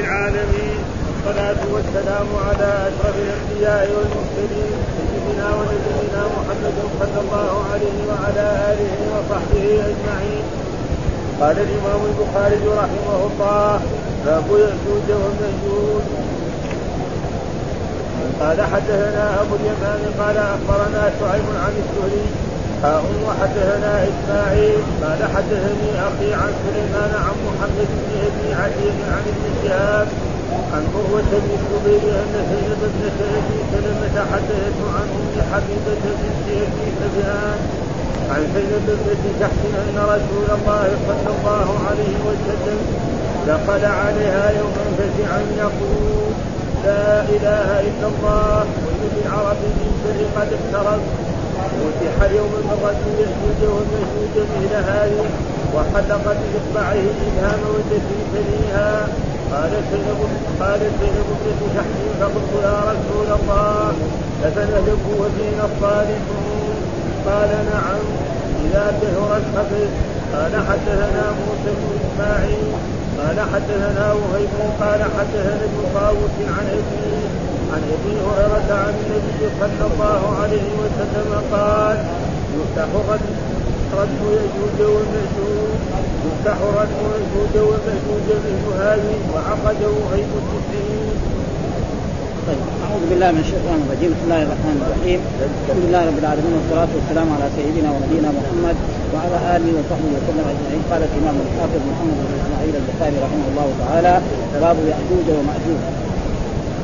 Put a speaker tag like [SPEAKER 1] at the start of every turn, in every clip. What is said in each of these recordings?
[SPEAKER 1] العالمين. والصلاة والسلام على أشرف الأنبياء والمرسلين سيدنا ونبينا محمد صلى الله عليه وعلى آله وصحبه أجمعين. قال الإمام البخاري رحمه الله باب يأجوج ومأجوج قال حدثنا أبو اليمان قال أخبرنا شعيب عن الزهري حاء وحدثنا إسماعيل قال حدثني أخي عن سليمان عن محمد بن أبي عتيق عن ابن شهاب عن قوة بن الزبير أن زينب ابنة ابي سلمة حدثته عن أم حبيبة بنت أبي سفيان عن زينب ابنة جحش أن رسول الله صلى الله عليه وسلم دخل عليها يوما فزعا يقول لا إله إلا الله ويل العرب من شر قد اقترب فتح اليوم الرجل يسجد والمسجود مثل هذه وحلق باصبعه الابهام والتي ثنيها قال زينب قال زينب بنت شحم فقلت يا رسول الله افنهلك وفينا الصالحون؟ قال نعم إذا كثر الحفظ قال حدثنا موسى بن إسماعيل. قال حدثنا وهيب. قال حدثنا ابن طاووس عن أبيه. عن ابي هريرة عن النبي صلى الله عليه وسلم قال يفتح رد يجوج ومأجوج يفتح رد يجوج ومأجوج مثل هذه وعقده غيب التسعين.
[SPEAKER 2] طيب أعوذ بالله من الشيطان الرجيم. بسم الله الرحمن الرحيم. الحمد لله رب العالمين والصلاة والسلام على سيدنا ونبينا محمد وعلى آله وصحبه وسلم أجمعين. قال الإمام الحافظ محمد بن إسماعيل البخاري رحمه الله تعالى باب يأجوج ومأجوج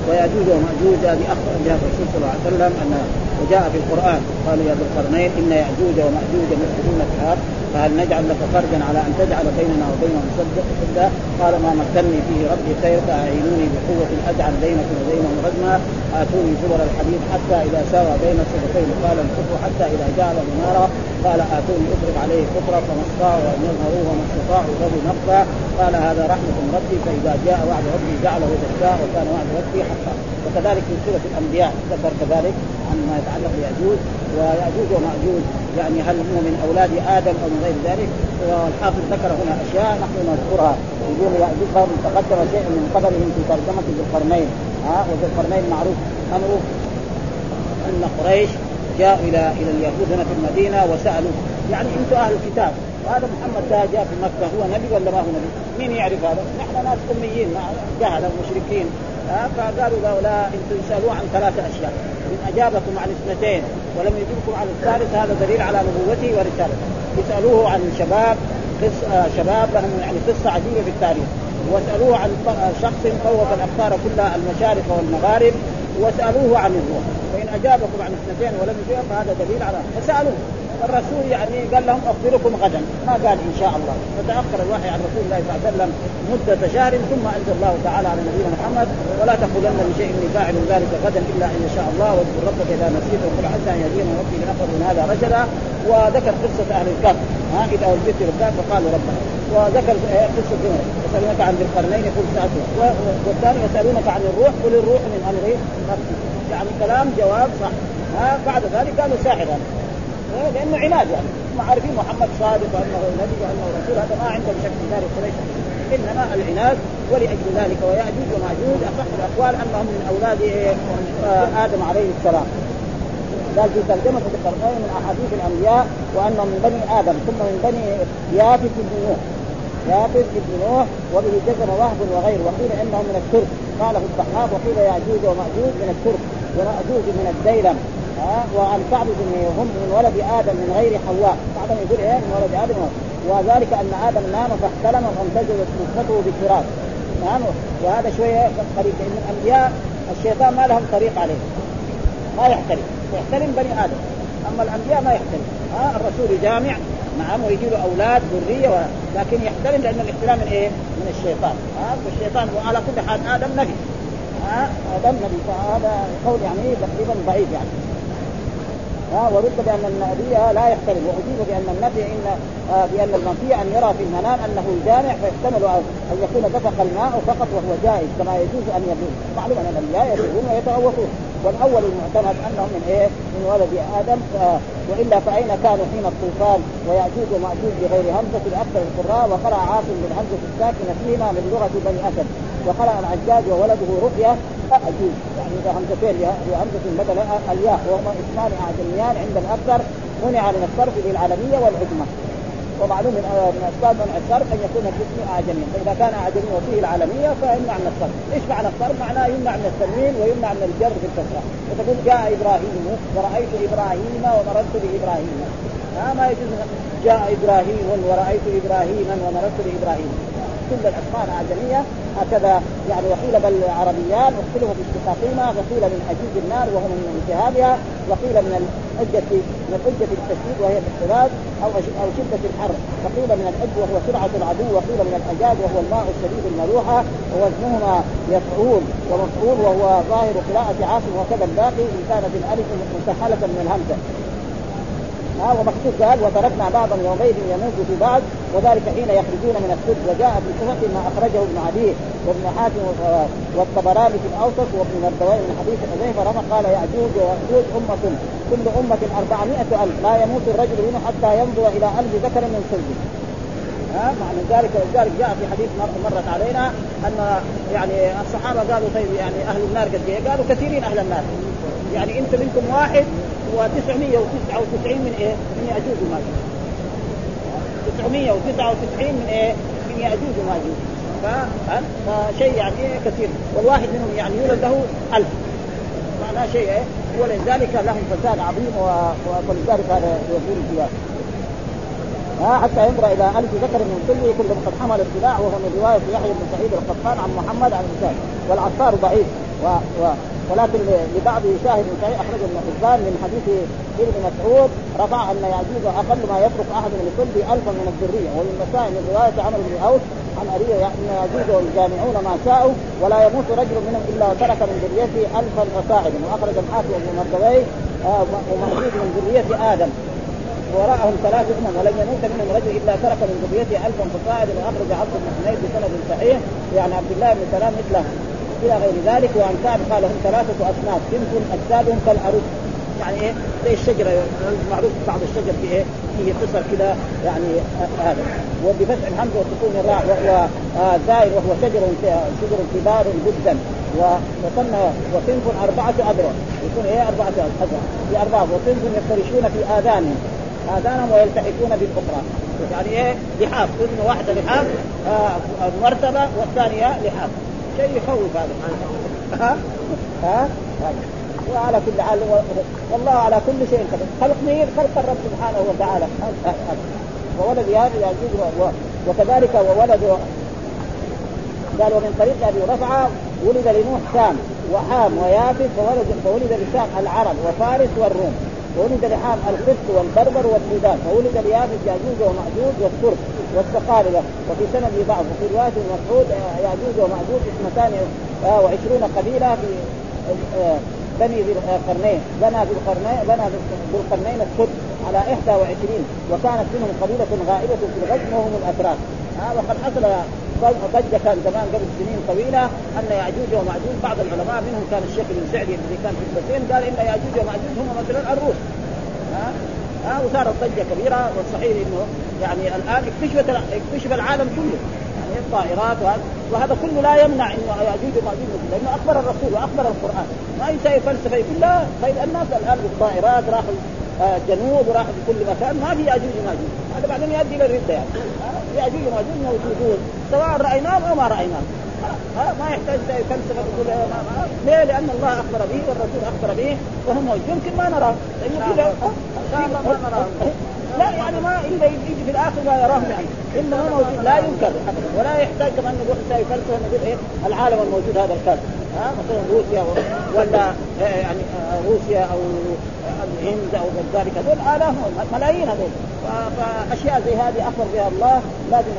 [SPEAKER 2] وياجوج ومأجوج. هذه اخبر بها الرسول صلى الله عليه وسلم أن وجاء في القرآن. قالوا يا ذا القرنين إن يأجوج ومأجوج مفسدون في الأرض فهل نجعل لك فرجا على أن تجعل بيننا وبينهم سدا قال ما مكنني فيه ربي خير فأعينوني بقوة أجعل بينكم وبينهم رجما آتوني زبر الحديد حتى إذا ساوى بين السبتين قال الكفر حتى إذا جعل نارا قال آتوني أضرب عليه كفرا فما استطاعوا ان يظهروه وما استطاعوا له نقصا قال هذا رحمة من ربي فإذا جاء وعد ربي جعله دكا وكان وعد ربي حقا. وكذلك في سورة الأنبياء ذكر كذلك عما يتعلق بيأجوج ويأجوج ومأجوج. يعني هل هم من أولاد آدم أو من غير ذلك؟ والحافظ ذكر هنا أشياء نحن نذكرها. يقول يأجوج قوم تقدم شيء من قبلهم في ترجمة ذي القرنين. ها وذي القرنين معروف امره أن قريش جاء إلى إلى اليهود هنا في المدينة وسالوا يعني أنتم أهل الكتاب. وهذا محمد ده جاء في مكة. هو نبي ولا ما هو نبي؟ مين يعرف هذا؟ نحن ناس أميين. جهله مشركين فقالوا لا أنتم يسالوه عن ثلاثة أشياء. إن أجابكم عن اثنتين ولم يجبكم عن الثالث هذا دليل على نبوته ورسالته. يسألوه عن شباب قص آه شباب لهم يعني قصة عجيبة في التاريخ. واسالوه عن شخص فوق الأقطار كلها المشارق والمغارب. واسالوه عن الروح. فإن أجابكم عن اثنتين ولم يجب فهذا دليل على فسالوه الرسول يعني قال لهم أخبركم غدا. ما قال إن شاء الله. فتأخر الوحي عن رسول الله صلى الله عليه وسلم مدة شهر ثم أنزل الله تعالى على نبينا محمد. ولا تقولن لشيء اني فاعل ذلك غدا إلا أن شاء الله. واذكر ربك إذا نسيت وقل عسى ان يهدينا ربي لنقر من هذا رشدا وذكر قصة أهل الكهف ها إذا البيت الكهف فقالوا ربنا. وذكر قصة يسألونك عن ذي القرنين يقول سالته والثاني يسألونك عن الروح قل الروح من أمر نفسي يعني كلام جواب صح. ها بعد ذلك قالوا ساحر لأنه عناد يعني. هم عارفين محمد صادق وأنه نبي وأنه رسول هذا ما عندهم شك في ذلك قريش. إنما العناد ولاجل ذلك ويأجوج ومأجوج. أصح الأقوال أنهم من أولاد آدم عليه السلام. قال في ترجمة القرنين من أحاديث الأنبياء وأنهم من بني آدم ثم من بني يافث بن نوح. يافث بن نوح وبه جزم وهب وغيره وقيل إنهم من الترك. قاله الضحاك وقيل يأجوج ومأجوج من الترك ومأجوج من الديلم. ها؟ وعن كعب بن هم من ولد آدم من غير حواء. بعضهم يقول إيه؟ من ولد آدم. وذلك أن آدم نام فاحتلم فامتزجت نطفته بالتراب. نعم. وهذا شوية قريب لأن الأنبياء الشيطان ما لهم طريق عليه. ما يحترم. يحترم بني آدم. أما الأنبياء ما يحترم. ها؟ الرسول جامع. نعم ويجي له أولاد ذرية و... لكن يحترم لأن الاحترام من إيه؟ من الشيطان. ها؟ والشيطان وعلى كل حال آدم نبي. ها؟ آدم نبي. فهذا قول يعني تقريبا ضعيف يعني. ها؟ ورد بأن النبي لا يحترم وأجيب بأن النبي ان آه بأن المنفي أن يرى في المنام أنه جامع فيحتمل ان يكون دفق الماء فقط وهو جائز كما يجوز أن يبول معلوم أن الانبياء يبولون ويتغوطون والأول المعتمد انهم من إيه؟ من ولد آدم وإلا فأين كانوا حين الطوفان ويأجوج ومأجوج بغير همزة أكثر القراء وقرأ عاصم بالهمزة الساكنة فيهما من لغة بني أسد وقرأ العجاج وولده رؤيا أجوز يعني إذا همزتين بهمزة بدل الياء وهما اسمان أعجميان عند الأكثر منع من الصرف للعالمية والعجمة ومعلوم من من أسباب منع الصرف أن يكون الاسم اعجميا فإذا كان اعجميا وفيه العالمية فيمنع من الصرف، إيش معنى الصرف؟ معناه يمنع من التنوين ويمنع من الجر في الكسرة، فتقول جاء إبراهيم ورأيت إبراهيم ومررت بإبراهيم. ها ما يجوز جاء إبراهيم ورأيت إبراهيما ومررت بإبراهيم. كل الأسماء الاعجميه هكذا يعني وقيل بل عربيان واختلفوا في اشتقاقهما وقيل من اجيج النار وهو من التهابها وقيل من الحجة من الحجة التشديد وهي الاختلاف أو أو شدة الحر. وقيل من الحج وهو سرعة العدو وقيل من الاجاج وهو الماء الشديد الملوحة ووزنهما يفعول ومفعول وهو ظاهر قراءة عاصم وكذا الباقي إن كانت الألف مسهلة من الهمزة. ها ومكتوب قال وتركنا بعضا يومئذ يموت في بعض وذلك حين يخرجون من السد وجاء في الكفر ما أخرجه ابن عدي وابن حاتم والطبراني في الأوسط وابن مردوي من حديث حذيفه رمى قال يأجوج ويأجوج أمة كل أمة 400 ألف. لا يموت الرجل منه حتى يمضي إلى ألف ذكر من صلبه ها؟ معنى ذلك ولذلك جاء في حديث مرت علينا أن يعني الصحابة قالوا طيب يعني أهل النار قد إيه؟ قالوا كثيرين أهل النار. يعني أنت منكم واحد و999 من إيه؟ من يأجوج وماجوج. 999 من إيه؟ من يأجوج وماجوج. فشيء يعني كثير. والواحد منهم يعني يولد له ألف. معناه شيء إيه؟ ولذلك لهم فساد عظيم ولذلك هذا يقول الجواب حتى ينظر إلى ألف ذكر من كله كل قد حمل السلاح وهو من رواية يحيى بن سعيد القطان عن محمد عن الإنسان. والعطار ضعيف. و... و... ولكن لبعض شاهد صحيح اخرج ابن حبان من حديث ابن مسعود رفع أن يعجوز أقل ما يترك أحد من كل الفا من الذرية. ومن مسائل رواية عمرو بن اوس عن ابي أن يعجوز الجامعون ما شاءوا ولا يموت رجل منهم إلا ترك من ذريته الفا فصاعدا وأخرج الحاكم بن مردوي آه ومعجوز من ذرية آدم. وراءهم ثلاث أمم ولم يموت منهم رجل إلا ترك من ذريته الفا فصاعدا وأخرج عبد بن حميد بسند صحيح يعني عبد الله بن سلام مثله. إلى غير ذلك كعب قال هم ثلاثة أصناف صنف أجسادهم كالعروس. يعني إيه؟ زي الشجرة معروف بعض الشجر في إيه؟ فيه قصر كذا يعني هذا. آه وبفتح الحمد وسكون الراء وهو آه زائر وهو شجر شجر كبار جدا. وسمى وصنف أربعة اذرع يكون إيه؟ أربعة اذرع في أربعة وصنف يفترشون في اذانهم آذانهم ويلتحقون بالأخرى. يعني إيه؟ لحاف. اذن واحدة لحاف آه مرتبة والثانية لحاف. شيء يخوف هذا. ها؟ ها؟ وعلى كل حال والله على كل شيء قدير خلق مين؟ خلق الرب سبحانه وتعالى. وولد هذا يعجوز وكذلك وولد قال ومن طريق أبي رفعة ولد لنوح سام وحام ويافث فولد فولد لسام العرب وفارس والروم. وولد لحام القبط والبربر والسودان وولد ليافث ياجوج ومأجوج والترك. والصقالبة وفي سند بعض وفي رواية مسعود ياجوج وماجوج اثنتان وعشرون قبيلة في بني ذي القرنين بنى ذي القرنين بنى ذي القرنين السد على 21 وكانت منهم قبيلة غائبة في الغزو وهم الأتراك. وقد حصل ضجه كان زمان قبل سنين طويلة أن ياجوج وماجوج بعض العلماء منهم كان الشيخ بن سعدي الذي كان في البسين قال إن ياجوج وماجوج هم مثلا الروس ها وصارت ضجة كبيرة والصحيح إنه يعني الآن اكتشفت اكتشف العالم كله يعني الطائرات وهذا وهذا كله لا يمنع إنه ياجوج وماجوج لأنه أخبر الرسول وأخبر القرآن. ما يساوي فلسفة يقول لا طيب الناس الآن بالطائرات راحوا جنوب وراح في كل مكان ما في ياجوج وماجوج هذا بعدين يؤدي إلى الردة يعني ياجوج وماجوج موجودون سواء رايناهم أو ما رايناهم ها ما يحتاج فلسفه تقول ما ما ليه؟ لأن الله أخبر به والرسول أخبر به وهم موجود يمكن ما نراه. لأنه كذا ما نراه. لا يعني ما إلا يجي في الآخر ما يراه يعني إنه هو موجود. لا ينكر ولا يحتاج كمان نقول فلسفة نقول إيه العالم الموجود هذا الكافر ها؟ مثلا روسيا ولا يعني روسيا أو الهند أو ذلك هذول الاف ملايين هذول. فأشياء زي هذه أخبر بها الله. لازم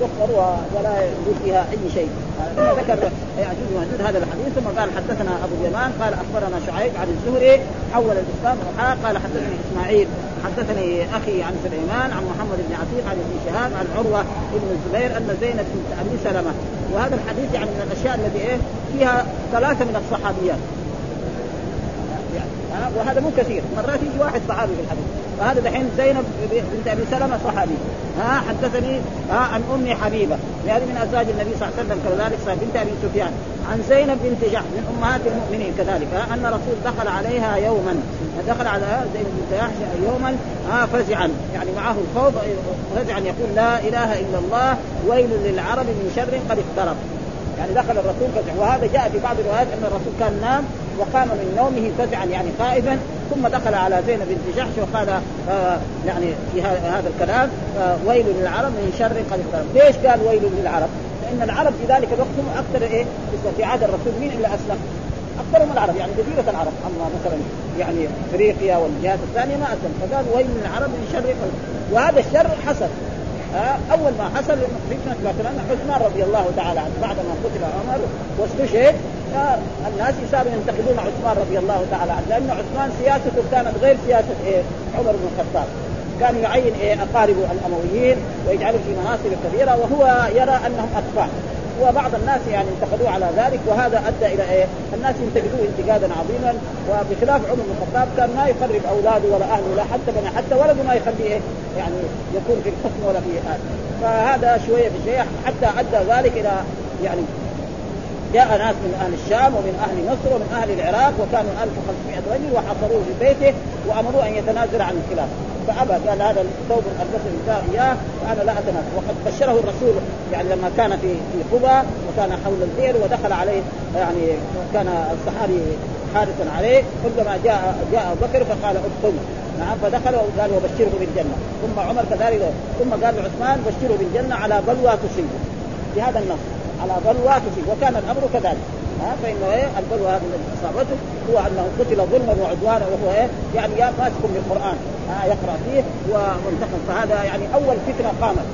[SPEAKER 2] تخبر ولا يوجد فيها أي شيء. ذكر يعجوز وماجوج هذا الحديث. ثم قال حدثنا أبو اليمان قال أخبرنا شعيب عن الزهري حول الإسلام قال حدثني إسماعيل حدثني أخي عن سليمان عن محمد بن عتيق عن ابن شهاب عن عروة بن الزبير أن زينب بنت أبي سلمة. وهذا الحديث يعني من الأشياء التي إيه؟ فيها ثلاثة من الصحابيات. يعني وهذا مو كثير. مرات يجي واحد صحابي في الحديث. فهذا دحين زينب بنت أبي سلمة صحابي ها حدثني ها عن أم حبيبة. هذه من أزواج النبي صلى الله عليه وسلم كذلك بنت أبي سفيان. عن زينب بنت جحش من أمهات المؤمنين كذلك. ها أن رسول دخل عليها يوما. دخل على زينب بنت جحش يوما ها فزعا. يعني معه الخوف فزعا يقول لا إله إلا الله ويل للعرب من شر قد اقترب. يعني دخل الرسول فزع وهذا جاء في بعض الروايات أن الرسول كان نام وقام من نومه فزعا يعني خائفا ثم دخل على زينب بنت جحش وقال آه يعني في هذا الكلام آه ويل للعرب من شر قد ليش قال ويل للعرب؟ لأن العرب في ذلك الوقت هم أكثر إيه؟ في عهد الرسول مين اللي أسلم؟ اكثرهم العرب يعني جزيره العرب. أما مثلا يعني إفريقيا والجهات الثانية ما أسلم. فقال ويل للعرب من شر وهذا الشر حصل. أول ما حصل فتنة مثلا عثمان رضي الله تعالى عنه بعد ما قتل عمر واستشهد الناس صاروا ينتقدون عثمان رضي الله تعالى عنه لأن عثمان سياسته كانت غير سياسة إيه عمر بن الخطاب. كان يعين إيه أقارب الأمويين ويجعلهم في مناصب كبيرة وهو يرى أنهم اتباع وبعض الناس يعني انتقدوه على ذلك وهذا أدى إلى إيه؟ الناس ينتقدوه انتقادا عظيما وبخلاف عمر بن الخطاب كان ما يقرب أولاده ولا أهله ولا حتى بني حتى ولده ما يخليه إيه؟ يعني يكون في الحكم ولا في هذا فهذا شوية بشويه حتى أدى ذلك إلى يعني جاء ناس من أهل الشام ومن أهل مصر ومن أهل العراق وكانوا 1500 رجل وحصروه في بيته وامروه أن يتنازل عن الخلافه فأبى قال هذا الثوب البسه النساء إياه وأنا لا اتنازل وقد بشره الرسول يعني لما كان في في قبى وكان حول البئر ودخل عليه يعني كان الصحابي حارسا عليه كلما جاء جاء أبو بكر فقال ادخل. نعم فدخل وقال وبشره بالجنة. ثم عمر كذلك ثم قال لعثمان بشره بالجنة على بلوى تصيبه بهذا النص على بلوى تصيب وكان الأمر كذلك. ها فإنه إيه؟ البلوى هذا الذي اصابته هو أنه قتل ظلما وعدوانا وهو إيه؟ يعني ماسك بالقرآن. ها يقرأ فيه ومنتقم. فهذا يعني أول فتنة قامت.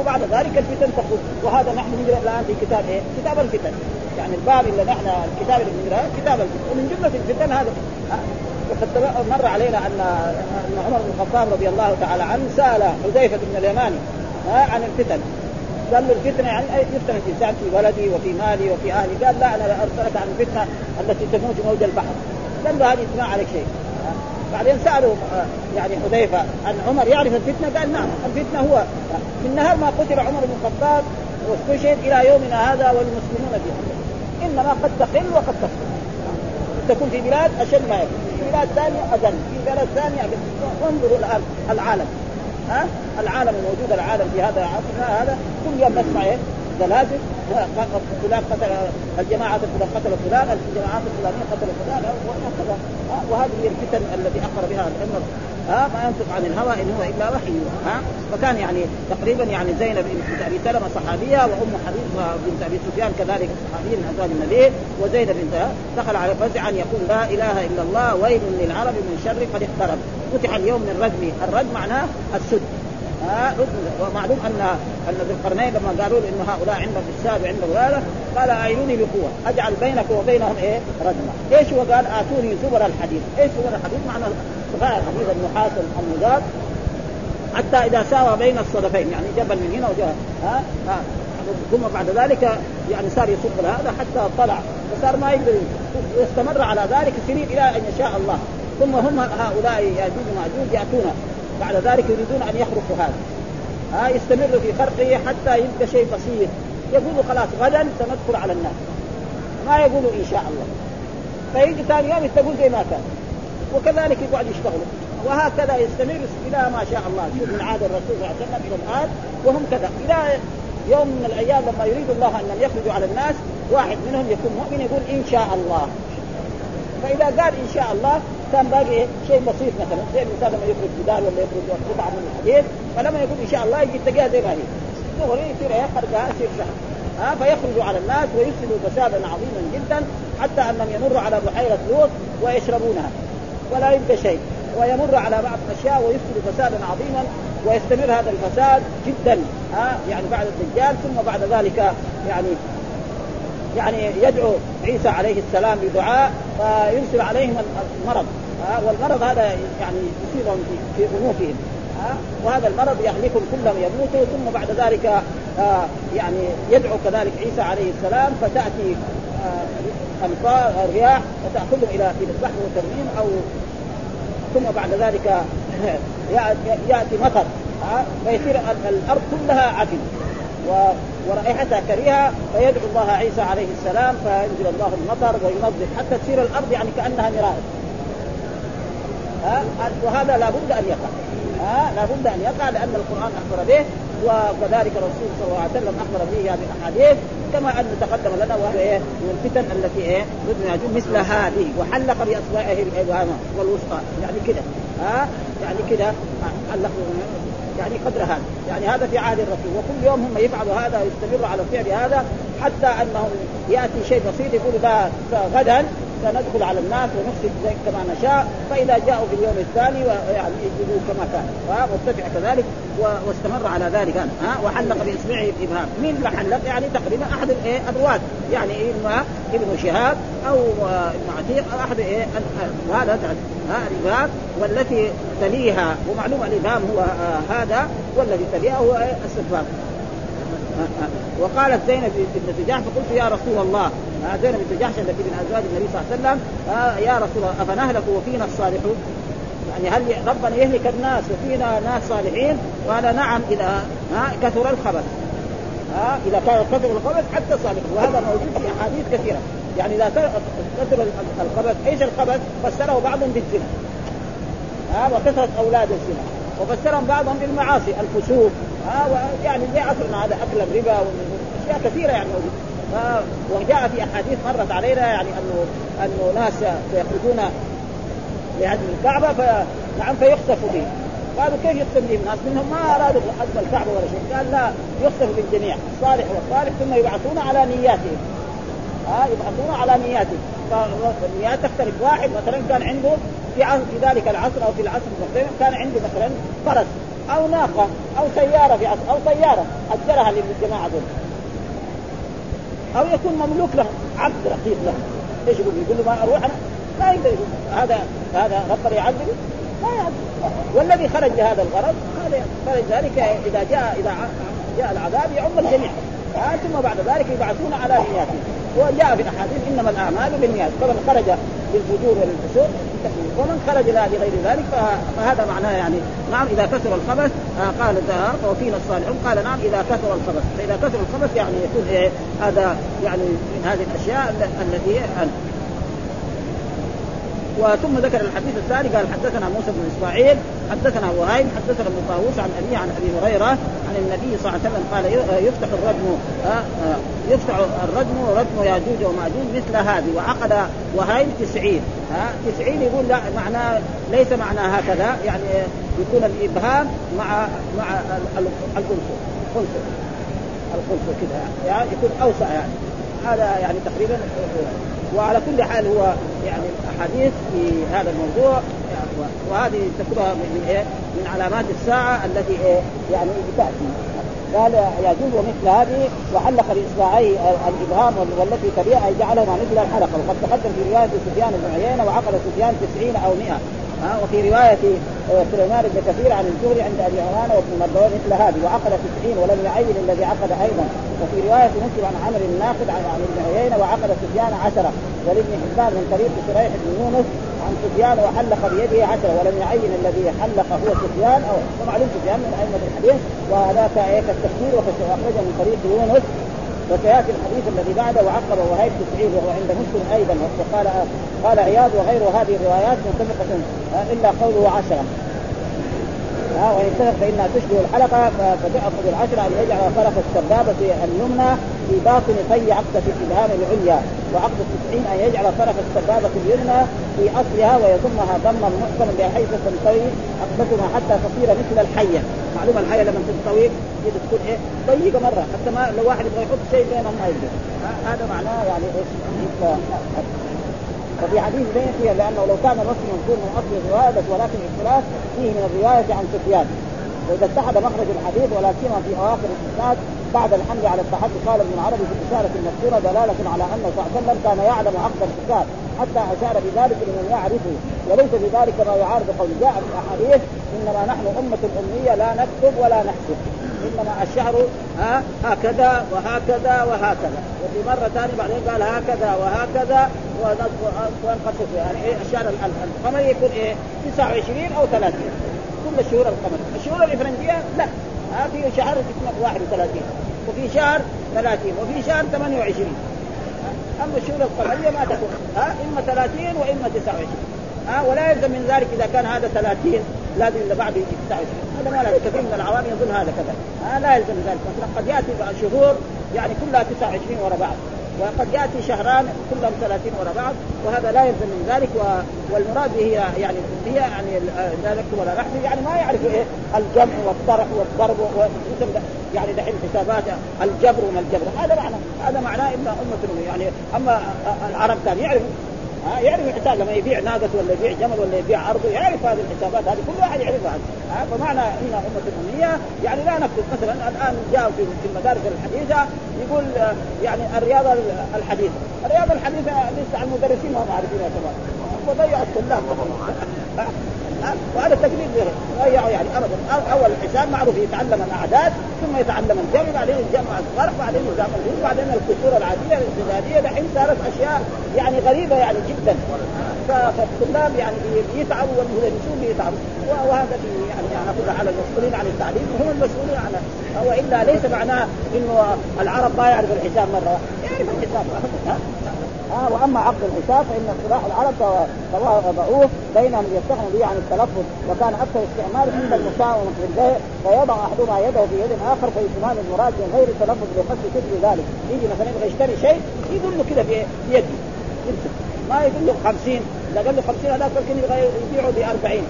[SPEAKER 2] وبعد ذلك الفتن تخرج وهذا نحن نقرأ الآن في كتاب إيه؟ كتاب الفتن. يعني الباب اللي نحن الكتاب اللي بنقراه كتاب الفتن. ومن جملة الفتن هذا وقد مر علينا أن أن عمر بن الخطاب رضي الله تعالى عنه سأل حذيفة بن اليماني عن الفتن. قال له الفتنة يعني يفتن الانسان في ولدي وفي مالي وفي أهلي؟ قال لا أنا أرسلك عن الفتنة التي تموت موج البحر. قال له هذه ما عليك شيء. بعدين سألوا يعني حذيفة عن عمر يعرف الفتنة؟ قال نعم الفتنة هو من نهار ما قتل عمر بن الخطاب واستشهد إلى يومنا هذا والمسلمون في إنما قد تقل وقد تقل تكون في بلاد أشد ما يكون. في بلاد ثانية أقل في بلاد ثانية. أقل الآن العالم. العالم الموجود العالم في هذا العصر هذا كل يوم نسمع إيه؟ زلازل فلان قتل الجماعة فلان قتل فلان الجماعات الفلانية قتل فلان وهكذا وهذه هي الفتن التي أخبر بها الأمة. ها ما ينطق عن الهوى إن هو إلا وحي. ها فكان يعني تقريبا يعني زينب بنت أبي سلمة صحابية وأم حبيب بنت أبي سفيان كذلك صحابيه من ازواج النبي. وزينب بنت دخل على فزعا يقول لا إله إلا الله ويل للعرب من شر قد اقترب. فتح اليوم من رجم الرجم معناه السد. ومعلوم ان أن ذي القرنين لما قالوا انه هؤلاء عندهم افساد وعندهم هذا قال أعينوني بقوة أجعل بينك وبينهم إيه؟ رجما إيش هو قال؟ آتوني زبر الحديد. إيش زبر الحديد؟ معنى الحديد النحاس المضاد حتى إذا ساوى بين الصدفين يعني جبل من هنا وجبل ها؟ ها؟ ثم بعد ذلك يعني صار يصب هذا حتى طلع. فصار ما يقدر يستمر على ذلك سنين إلى أن يشاء الله. ثم هم هؤلاء ياجوج وماجوج يأتون. بعد ذلك يريدون أن يخرقوا هذا. ها يستمر في خرقه حتى يبقى شيء بسيط. يقولوا خلاص غدا سندخل على الناس. ما يقولوا إن شاء الله. فيجي ثاني يوم يتقول زي ما كان. وكذلك يقعد يشتغلوا. وهكذا يستمر إلى ما شاء الله. شوف من عاد الرسول صلى الله عليه وسلم إلى الآن وهم كذا. إلى يوم من الأيام لما يريد الله أن يخرجوا على الناس واحد منهم يكون مؤمن يقول إن شاء الله. فإذا قال إن شاء الله كان باقي شيء بسيط مثلا زي الانسان لما يخرج جدار ولا يخرج قطعه من الحديد فلما يقول إن شاء الله يجي تلاقيها زي ما هي. دغري يصير يخرجها يصير شهر. ها فيخرج على الناس ويفسدوا فسادا عظيما جدا حتى انهم يمروا على بحيرة لوط ويشربونها. ولا يبقى شيء. ويمر على بعض الأشياء ويفسد فسادا عظيما ويستمر هذا الفساد جدا. ها يعني بعد الدجال ثم بعد ذلك يعني يعني يدعو عيسى عليه السلام بدعاء فيرسل عليهم المرض. والمرض هذا يعني يصيبهم في انوفهم وهذا المرض يهلكهم كلهم يموتوا ثم بعد ذلك آه، يعني يدعو كذلك عيسى عليه السلام فتأتي انفار آه، الرياح فتأخذهم إلى إلى البحر وترميم أو ثم بعد ذلك يأتي مطر. ها فيصير الأرض كلها عفن ورائحتها كريهة فيدعو الله عيسى عليه السلام فينزل الله المطر وينظف حتى تصير الأرض يعني كأنها مرايه ها؟ وهذا لابد أن يقع. ها؟ لابد أن يقع لأن القرآن أخبر به وكذلك الرسول صلى الله عليه وسلم أخبر به هذه الأحاديث كما أن تقدم لنا وهو إيه؟ من الفتن التي إيه؟ مثل هذه وحلق باصبعه الابهام والوسطى. يعني كده. ها؟ يعني كده. حلق يعني قدر هذا. يعني هذا في عهد الرسول. وكل يوم هم يفعلوا هذا ويستمروا على فعل هذا حتى أنهم يأتي شيء بسيط يقولوا غدا سندخل على الناس ونفسد كما نشاء فإذا جاءوا في اليوم الثاني يعني يجدوا كما كان. مرتفع كذلك واستمر على ذلك. ها وحلق باصبعه الابهام مين اللي حلق؟ يعني تقريبا أحد الايه الرواد. يعني إما ابن شهاب أو ابن عتيق أو أحد إيه هذا ها الإبهام والتي تليها. ومعلوم الإبهام هو آه هذا والذي تليها هو السفاف وقالت زينب بنت جحش فقلت يا رسول الله زينب بنت جحش التي من أزواج النبي صلى الله عليه وسلم. يا رسول الله أفنهلك وفينا الصالحون؟ يعني هل ربنا يهلك الناس وفينا ناس صالحين؟ قال نعم اذا ها كثر الخبث. ها اذا كان كثر الخبث حتى الصالح وهذا موجود في أحاديث كثيرة. يعني اذا كثر الخبث إيش الخبث؟ فسره بعضهم بالزنا. ها وكثرة أولاد الزنا. وفسرهم بعضهم بالمعاصي الفسوق ها يعني زي عصرنا هذا أكل الربا واشياء كثيرة يعني موجودة. وجاء في أحاديث مرت علينا يعني انه أنه ناس يخرجون لهدم الكعبة ف نعم فيخسف به قالوا كيف يخسف به الناس منهم ما أرادوا هدم الكعبة ولا شيء قال لا يخسف بالجميع الصالح والصالح ثم يبعثون على نياتهم. ها يبعثون على نياتهم. فالنيات تختلف واحد مثلا كان عنده في في ذلك العصر أو في العصر كان عنده مثلا فرس أو ناقة أو سيارة في عصر أو طياره أجرها للجماعة دول. أو يكون مملوك له عبد رقيق له. إيش يقول؟ يقول له ما أروح أنا. ما يقدر هذا هذا ربنا يعذبه. ما يعذب. والذي خرج لهذا الغرض هذا خرج ذلك إذا جاء إذا جاء العذاب يعم الجميع. ثم بعد ذلك يبعثون على نياتهم وجاء في الأحاديث إنما الأعمال بالنيات. فمن خرج للفجور وللفسوق ومن خرج لغير ذلك فهذا معناه يعني نعم إذا كثر الخبث آه قال وفينا الصالحون قال نعم إذا كثر الخبث. فإذا كثر الخبث يعني يكون إيه هذا يعني من هذه الأشياء التي وثم ذكر الحديث الثاني قال حدثنا موسى بن إسماعيل حدثنا وهيب حدثنا ابن طاووس عن ابي عن أبي هريرة عن النبي صلى الله عليه وسلم قال يفتح الردم يفتح الردم ردم ياجوج وماجوج مثل هذه وعقد وهيب تسعين ها تسعين يقول لا معناه ليس معناه هكذا يعني يكون الإبهام مع مع القنصل القنصل القنصل كذا يعني يكون أوسع يعني هذا يعني تقريبا وعلى كل حال هو يعني الاحاديث في هذا الموضوع وهذه تكتبها من إيه؟ من علامات الساعة التي إيه؟ يعني تأتي قال يجوز مثل هذه وعلق باصبعيه الإبهام والتي تبيع أي جعلهما مثل الحلقة وقد تقدم في رواية سفيان بن عيينة وعقد سفيان تسعين أو 100 ها وفي رواية آه، سليمان بن كثير عن الزهري عند أبي عمان وابن مردون مثل هذه وعقد تسعين ولم يعين الذي عقد أيضا. وفي رواية مسلم عن عمرو الناقد عن ابن عيينة وعقد سفيان عشرة ولابن حبان من طريق شريح بن يونس عن سفيان وحلق بيده عشرة ولم يعين الذي حلق هو سفيان أو ومعلوم سفيان من أئمة الحديث وذاك إيه كالتفسير واخرجه من طريق يونس. وسيأتي الحديث الذي بعده وعقب وهيب تسعيد وهو عند مسلم أيضا وقال قال عياض وغير هذه الروايات متفقة إلا قوله عشرة. وان اتفق فانها تشبه الحلقة فتعقد بالعشره أن يجعل طرف السبابة اليمنى في باطن في عقده الابهام العليا وعقد التسعين أن يجعل طرف السبابة اليمنى في أصلها ويضمها ضما محكما بحيث تنطوي عقدتها حتى تصير مثل الحية. معلومه الحية لما تنطوي تكون إيه؟ ضيقة مرة حتى ما لو واحد يبغى يحط شيء بينهم ما يقدر هذا معناه يعني إيش؟ وفي حديث بين فيها لأنه لو كان الوصف منقول من أصل الرواية ولكن الاختلاف فيه من الرواية عن سفيان. وإذا اتحد مخرج الحديث ولا سيما في أواخر الإسناد بعد الحمد على التحدي قال ابن العربي في الإشارة المذكورة دلالة على أنه صلى الله عليه وسلم كان يعلم عقد الكتاب حتى أشار بذلك لمن يعرفه. وليس بذلك ما يعارض قول. جاء في الأحاديث إنما نحن أمة أمية لا نكتب ولا نحسب. انما الشهر ها هكذا وهكذا وهكذا. وفي مرة ثانية بعدين قال هكذا وهكذا ونقص يعني إيه الشهر القمري يكون إيه 29 أو 30 كل الشهور القمريه، الشهور الافرنجيه لا. ها في شهر 31 وفي شهر 30 وفي شهر 28 أما الشهور القمرية ما تكون. ها إما 30 وإما 29 ها ولا يلزم من ذلك إذا كان هذا 30 لازم اللي بعده يجي 29 هذا ما لا كثير من العوام يظن هذا كذا. ها لا يلزم ذلك. مثلا قد يأتي شهور يعني كلها 29 ورا بعض. وقد يأتي شهران كلهم 30 ورا بعض. وهذا لا يلزم من ذلك. و... والمراد هي يعني هي يعني نكتب ولا نحن يعني ما يعرف إيه؟ الجمع والطرح والضرب و... يعني دحين حسابات الجبر وما الجبر. هذا معنى هذا معناه ان أمة يعني أما العرب كان يعرف ها يعرف الحساب لما يبيع ناقة ولا يبيع جمل ولا يبيع ارض يعرف هذه الحسابات هذه كل واحد يعرفها. ها فمعنى هنا أمة الاميه يعني لا نكتب مثلا الآن جاء في المدارس الحديثة يقول يعني الرياضه الحديثة، الرياضه الحديثة لسه المدرسين ما هم عارفينها كمان. وضيعوا الطلاب وهذا تقليد ضيعوا يعني ابدا أول الحساب معروف يتعلم الأعداد ثم يتعلم الجمع بعدين الجمع الصرف بعدين نظام الهند بعدين الكسور العادية الاستداديه دحين صارت أشياء يعني غريبة يعني جدا. فالطلاب يعني يتعبوا والمدرسون بيتعبوا وهذا يعني أقول على المسؤولين عن التعليم وهم المسؤولين عن والا ليس معناه إنه العرب ما يعرف الحساب مرة يعرف الحساب آه وأما عقد الحساب فإن اصطلاح العرب وضعوه بينهم ليستغنوا به عن التلفظ وكان أكثر استعماله عند المساومة في البيع فيضع أحدهما يده في يد آخر فيسمان المراد من غير التلفظ بقصد كتب ذلك. يجي مثلا يبغى يشتري شيء يقول له كذا بيده ما يقول له 50 إذا قال له 50 هذاك ممكن يبيعه ب 40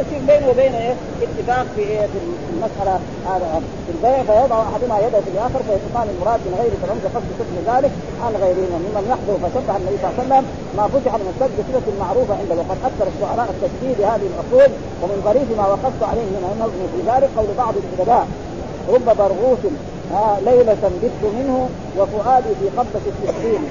[SPEAKER 2] يصير بينه وبينه إيه؟ اتفاق في إيه؟ في المسألة هذا. في البيع فيضع أحدهما يده في الآخر فيتقال المراد من غير تلمذ قصد كتب ذلك عن غيرهم ممن يحضر فشبه النبي صلى الله عليه وسلم ما فتح من السد بصفة معروفة عنده. وقد أكثر الشعراء التشديد هذه العقود ومن ظريف ما وقفت عليه من النظم في ذلك قول بعض الأدباء. رب برغوث آه ليلة بت منه وفؤادي في قبضة التسليم.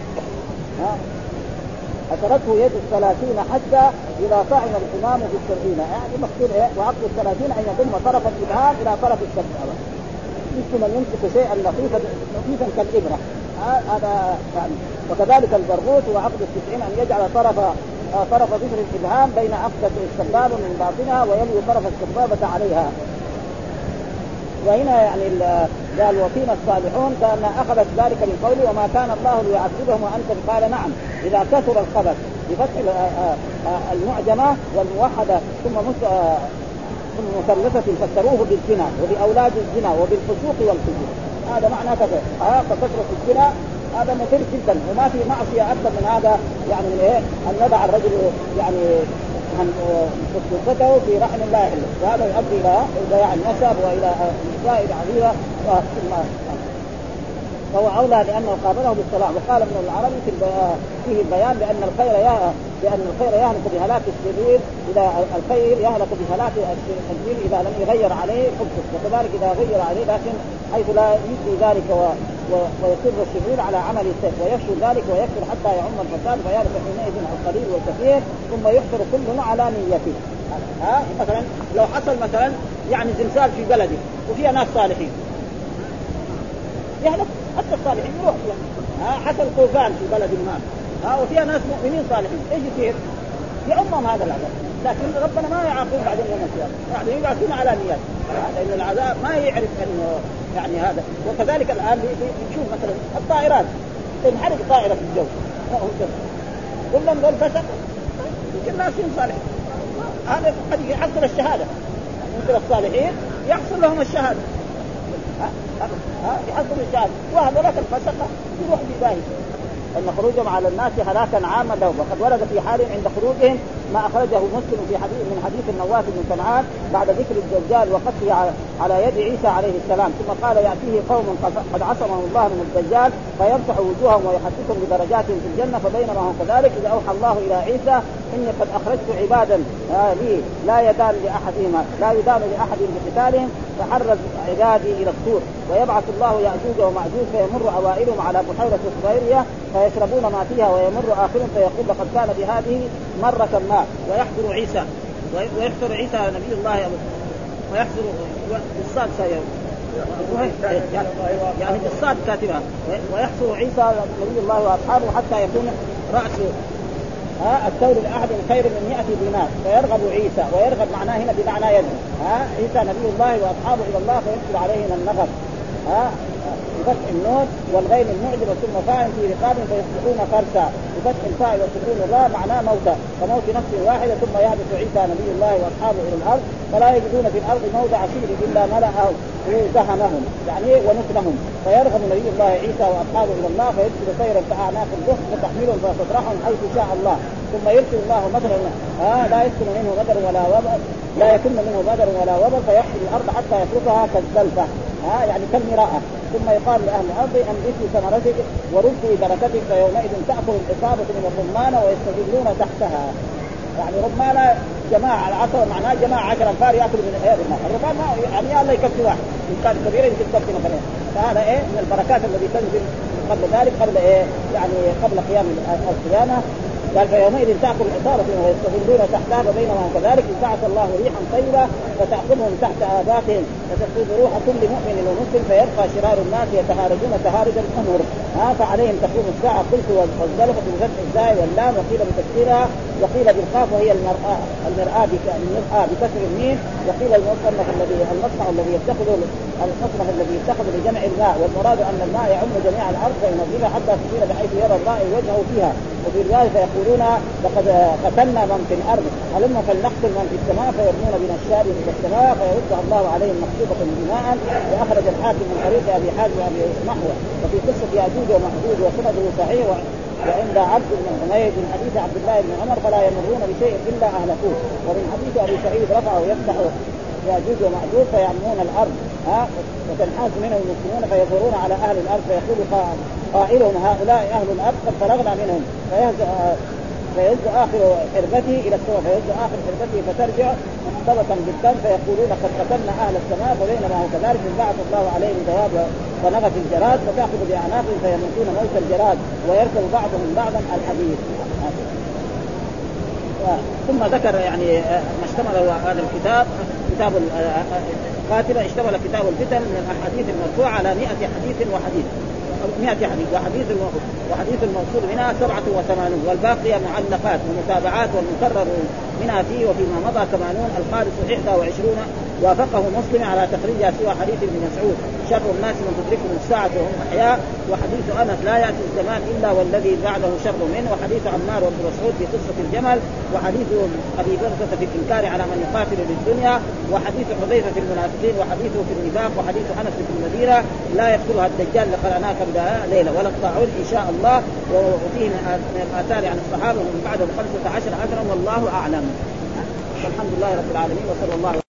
[SPEAKER 2] أثرته يد الثلاثين حتى إذا طعن الإمام في السبعين يعني مقصود إيه؟ وعقد الثلاثين أن يضم طرف الإبهام إلى طرف السبعة مثل من يمسك شيئا لطيفا لطيفا كالإبرة. هذا يعني وكذلك البرغوث وعقد التسعين أن يجعل طرف طرف ظفر الإبهام بين عقدة السبابة من باطنها ويلوي طرف السبابة عليها. وهنا يعني قال وفينا الصالحون كان أخذت ذلك من قوله وما كان الله ليعذبهم وانت قال نعم إذا كثر الخبث بفتح المعجمة والموحدة ثم ثم مثلثة فسروه بالزنا وبأولاد الزنا وبالفسوق والفجور هذا معنى كذا. آه فكثرة الزنا هذا مثير جدا وما في معصية أكثر من هذا. يعني من إيه؟ أن يضع الرجل يعني خصوصته في رحم الله. يحل وهذا يؤدي إلى إلى يعني نسب والى مسائل عظيمه فهو أولى لأنه قابله بالصلاح وقال ابن العربي في فيه البيان بأن الخير يا بان الخير يهلك بهلاك الشرير إذا الخير يهلك بهلاك الشرير إذا لم يغير عليه حبه. وكذلك إذا غير عليه لكن حيث لا يجري ذلك و ويصر الشرير على عمل السيف. ويخشى ذلك ويكثر حتى يعم الفساد فيهلك حينئذ القليل والكثير ثم يحصر كل على نيته. ها؟ مثلا لو حصل مثلا يعني زلزال في بلدي وفيها ناس صالحين. يهلك حتى الصالحين يروح ها؟ حصل طوفان في بلد ما. ها وفيها ناس مؤمنين صالحين. إيش يصير؟ يعمهم هذا العذاب. لكن ربنا ما يعاقبهم بعدين يوم القيامة. يعني يبعثون على نيات. لأن العذاب ما يعرف أنه يعني هذا. وكذلك الآن بنشوف مثلا الطائرات. تنحرق طائرة في الجو. كلهم دول فسق. يمكن ناس صالحين. هذا قد يحصل الشهادة. مثل الصالحين يحصل لهم الشهادة. ها؟ يحصل الشهادة. وهذولك الفسقه يروح ذلك أن خروجهم على الناس هلاكا عاما لهم. وقد ورد في حال عند خروجهم ما أخرجه مسلم في حديث من حديث النواس بن سمعان بعد ذكر الدجال وقتله على يد عيسى عليه السلام. ثم قال يأتيه قوم قد عصمهم الله من الدجال فيمسح وجوههم ويحدثهم بدرجاتهم في الجنة فبينما هم كذلك إذا أوحى الله إلى عيسى إني قد أخرجت عبادا آه لي لا يدان لاحدهما لا يدان لأحد بقتالهم فحرز عبادي إلى الطور. ويبعث الله يأجوج ومأجوج فيمر أوائلهم على بحيرة صغيريه فيشربون ما فيها ويمر آخرهم فيقول لقد كان بهذه مرة ما. ويحضر عيسى ويحضر عيسى نبي الله ويحضر بالصاد يعني بالصاد كاتبها ويحصر عيسى نبي الله وأصحابه حتى يكون رأس ها الثور لاحد خير من 100 دينار. فيرغب عيسى ويرغب معناه هنا بمعنى يدعو ها عيسى نبي الله وأصحابه إلى الله فيدخل عليهم النغب ها. بفتح النون والغين المعجبة ثم فاعل في رقاب فيصبحون فرسا. بفتح الفاء وسكون الراء معناه موتى. كموت نفس واحدة ثم يهبط عيسى نبي الله وأصحابه إلى الأرض. فلا يجدون في الأرض موضع سير إلا ملأه دهمهم يعني ونكلهم فيرغب نبي الله عيسى وأصحابه إلى الله فيرسل طيرا كاعناق البخت فتحملهم فتطرحهم حيث شاء الله. ثم يرسل الله مطرا آه لا يسكن منه بدر ولا وبر لا يكن منه بدر ولا وبر فيحصي الأرض حتى يتركها كالزلفة. ها يعني كالمراءة ثم يقال لأهل الأرض انبتوا ثمرتك ورزقوا بركتك فيومئذ تأكل الإصابة من الرمان ويستظلون تحتها. يعني رمانة جماعة العصر معناه جماعة عشر أنفار يأكلوا من إيه الرمان، الرمان ما يعني الله يكفي واحد، إن كان كبيرة يمكن تكفي نفرين، فهذا إيه؟ من البركات الذي تنزل قبل ذلك قبل إيه؟ يعني قبل قيام القيامة. قال فيومئذ تأكل العصابه ويستظلون تحتها فبينما هم كذلك بعث الله ريحا طيبة فتأخذهم تحت اباتهم فتفوز روح كل مؤمن ومسلم فيبقى شرار الناس يتهارجون تهارج الأمر. ها فعليهم تقوم الساعة قلت والزلفه بفتح الزاي واللام وقيل بتكسيرها وقيل بالقاف وهي المرآة المرآة المرآة بكسر الميم وقيل المصنف الذي المصنع الذي يتخذ المصنف الذي يتخذ لجمع الماء. والمراد أن الماء يعم جميع الأرض فينزلها حتى تصير بحيث يرى الرائي وجهه فيها. وفي رواية فيقولون لقد قتلنا من في الأرض. هلم فلنقتل من في السماء فيرمون بنشار إلى السماء فيردها الله عليهم مكتوبه دماء وأخرج الحاكم من طريق أبي حازم وأبي محوى وفي قصة يأجوج ومأجوج وسنده صحيح وعند عبد بن حميد من حديث عبد الله بن عمر فلا يمرون بشيء إلا أهلكوه. ومن حديث أبي سعيد رفعه يفتح يأجوج ومأجوج فيعمون الأرض. ها؟ وتنحاز منهم المسلمون فيظهرون على أهل الأرض فيقول قائلهم هؤلاء أهل الأرض قد فرغنا منهم. فيهز آخر حربته إلى السماء فيهز آخر حربته فترجع مرتبطا بالدم فيقولون قد قتلنا أهل السماء فبينما هو كذلك بعث الله عليهم ذواب ونغت الجراد فتأخذ باعناقهم فيموتون موت الجراد ويركب بعضهم بعضا الحديث ثم ذكر يعني ما اشتمل هذا الكتاب كتاب القاتلة اشتمل كتاب الفتن من الأحاديث المرفوعة على 100 حديث وحديث. 100 حديث وحديث وحديث الموصول منها 87 والباقية معلقات ومتابعات والمكرر منها فيه وفيما مضى 80 الخالص 21 وافقه مسلم على تخريجها سوى حديث ابن مسعود. شر الناس من تدركهم الساعة وهم أحياء. وحديث أنس لا يأتي الزمان إلا والذي بعده شر منه. وحديث عمار وابن مسعود في قصة الجمل. وحديث أبي بردة في الإنكار على من يقاتل للدنيا. وحديث حذيفة في المنافقين. وحديثه في النفاق. وحديث أنس في المدينة. لا يدخلها الدجال لقرأناك ليلة ولا الطاعون إن شاء الله. وفيه من الآثار عن الصحابة ومن بعدهم خمسة عشر أجرا والله أعلم. الحمد لله رب العالمين. وصلى الله